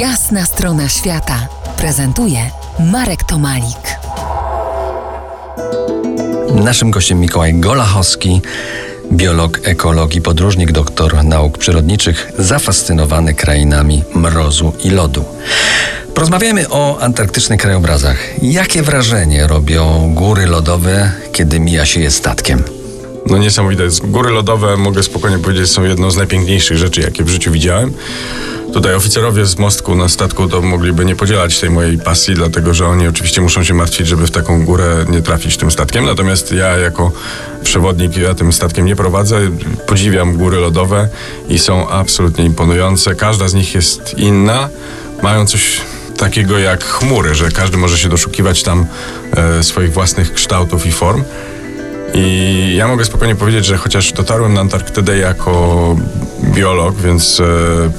Jasna strona świata prezentuje Marek Tomalik. Naszym gościem Mikołaj Golachowski, biolog, ekolog i podróżnik, doktor nauk przyrodniczych, zafascynowany krainami mrozu i lodu. Porozmawiajmy o antarktycznych krajobrazach. Jakie wrażenie robią góry lodowe, kiedy mija się je statkiem? No niesamowite. Góry lodowe, mogę spokojnie powiedzieć, są jedną z najpiękniejszych rzeczy, jakie w życiu widziałem. Tutaj oficerowie z mostku na statku to mogliby nie podzielać tej mojej pasji, dlatego że oni oczywiście muszą się martwić, żeby w taką górę nie trafić tym statkiem. Natomiast ja jako przewodnik, ja tym statkiem nie prowadzę, podziwiam góry lodowe i są absolutnie imponujące. Każda z nich jest inna, mają coś takiego jak chmury, że każdy może się doszukiwać tam e, swoich własnych kształtów i form. I ja mogę spokojnie powiedzieć, że chociaż dotarłem na Antarktydę jako biolog, więc e,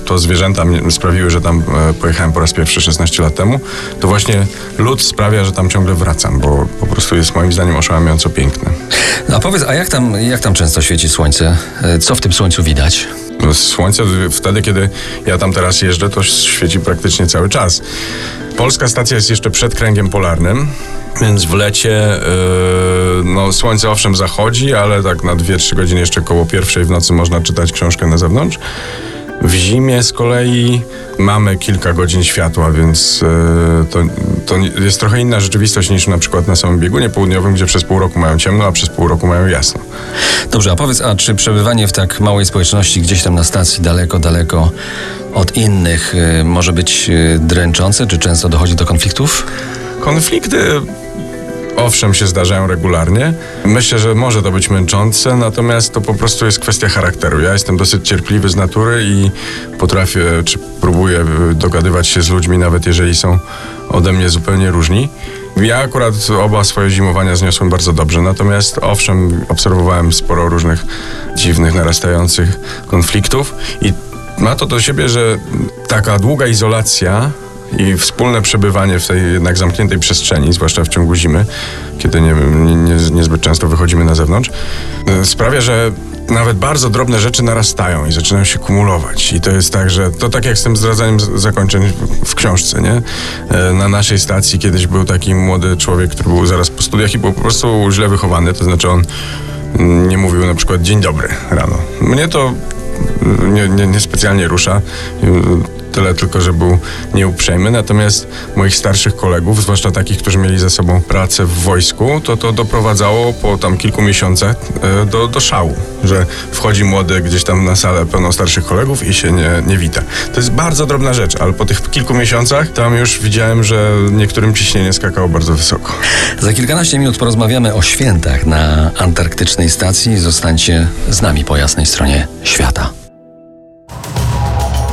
to zwierzęta sprawiły, że tam e, pojechałem po raz pierwszy 16 lat temu, to właśnie lód sprawia, że tam ciągle wracam, bo po prostu jest moim zdaniem oszałamiająco piękny. No a powiedz, a jak tam, jak tam często świeci słońce? E, co w tym słońcu widać? No, słońce wtedy, kiedy ja tam teraz jeżdżę, to świeci praktycznie cały czas. Polska stacja jest jeszcze przed kręgiem polarnym, więc w lecie yy, no, słońce owszem zachodzi, ale tak na 2-3 godziny jeszcze koło pierwszej w nocy można czytać książkę na zewnątrz. W zimie z kolei mamy kilka godzin światła, więc yy, to, to jest trochę inna rzeczywistość niż na przykład na samym biegunie południowym, gdzie przez pół roku mają ciemno, a przez pół roku mają jasno. Dobrze, a powiedz, a czy przebywanie w tak małej społeczności gdzieś tam na stacji daleko, daleko od innych yy, może być yy, dręczące? Czy często dochodzi do konfliktów? Konflikty owszem się zdarzają regularnie. Myślę, że może to być męczące, natomiast to po prostu jest kwestia charakteru. Ja jestem dosyć cierpliwy z natury i potrafię, czy próbuję dogadywać się z ludźmi, nawet jeżeli są ode mnie zupełnie różni. Ja akurat oba swoje zimowania zniosłem bardzo dobrze, natomiast owszem, obserwowałem sporo różnych dziwnych, narastających konfliktów i ma to do siebie, że taka długa izolacja i wspólne przebywanie w tej jednak zamkniętej przestrzeni, zwłaszcza w ciągu zimy, kiedy nie, nie, niezbyt często wychodzimy na zewnątrz, e, sprawia, że nawet bardzo drobne rzeczy narastają i zaczynają się kumulować. I to jest tak, że to tak jak z tym zdradzaniem zakończeń w książce, nie? E, na naszej stacji kiedyś był taki młody człowiek, który był zaraz po studiach i był po prostu źle wychowany, to znaczy on nie mówił na przykład dzień dobry rano. Mnie to nie, nie, nie specjalnie rusza tyle tylko, że był nieuprzejmy. Natomiast moich starszych kolegów, zwłaszcza takich, którzy mieli ze sobą pracę w wojsku, to to doprowadzało po tam kilku miesiącach e, do, do szału, że wchodzi młody gdzieś tam na salę pełną starszych kolegów i się nie, nie wita. To jest bardzo drobna rzecz, ale po tych kilku miesiącach tam już widziałem, że niektórym ciśnienie skakało bardzo wysoko. Za kilkanaście minut porozmawiamy o świętach na antarktycznej stacji. Zostańcie z nami po jasnej stronie świata.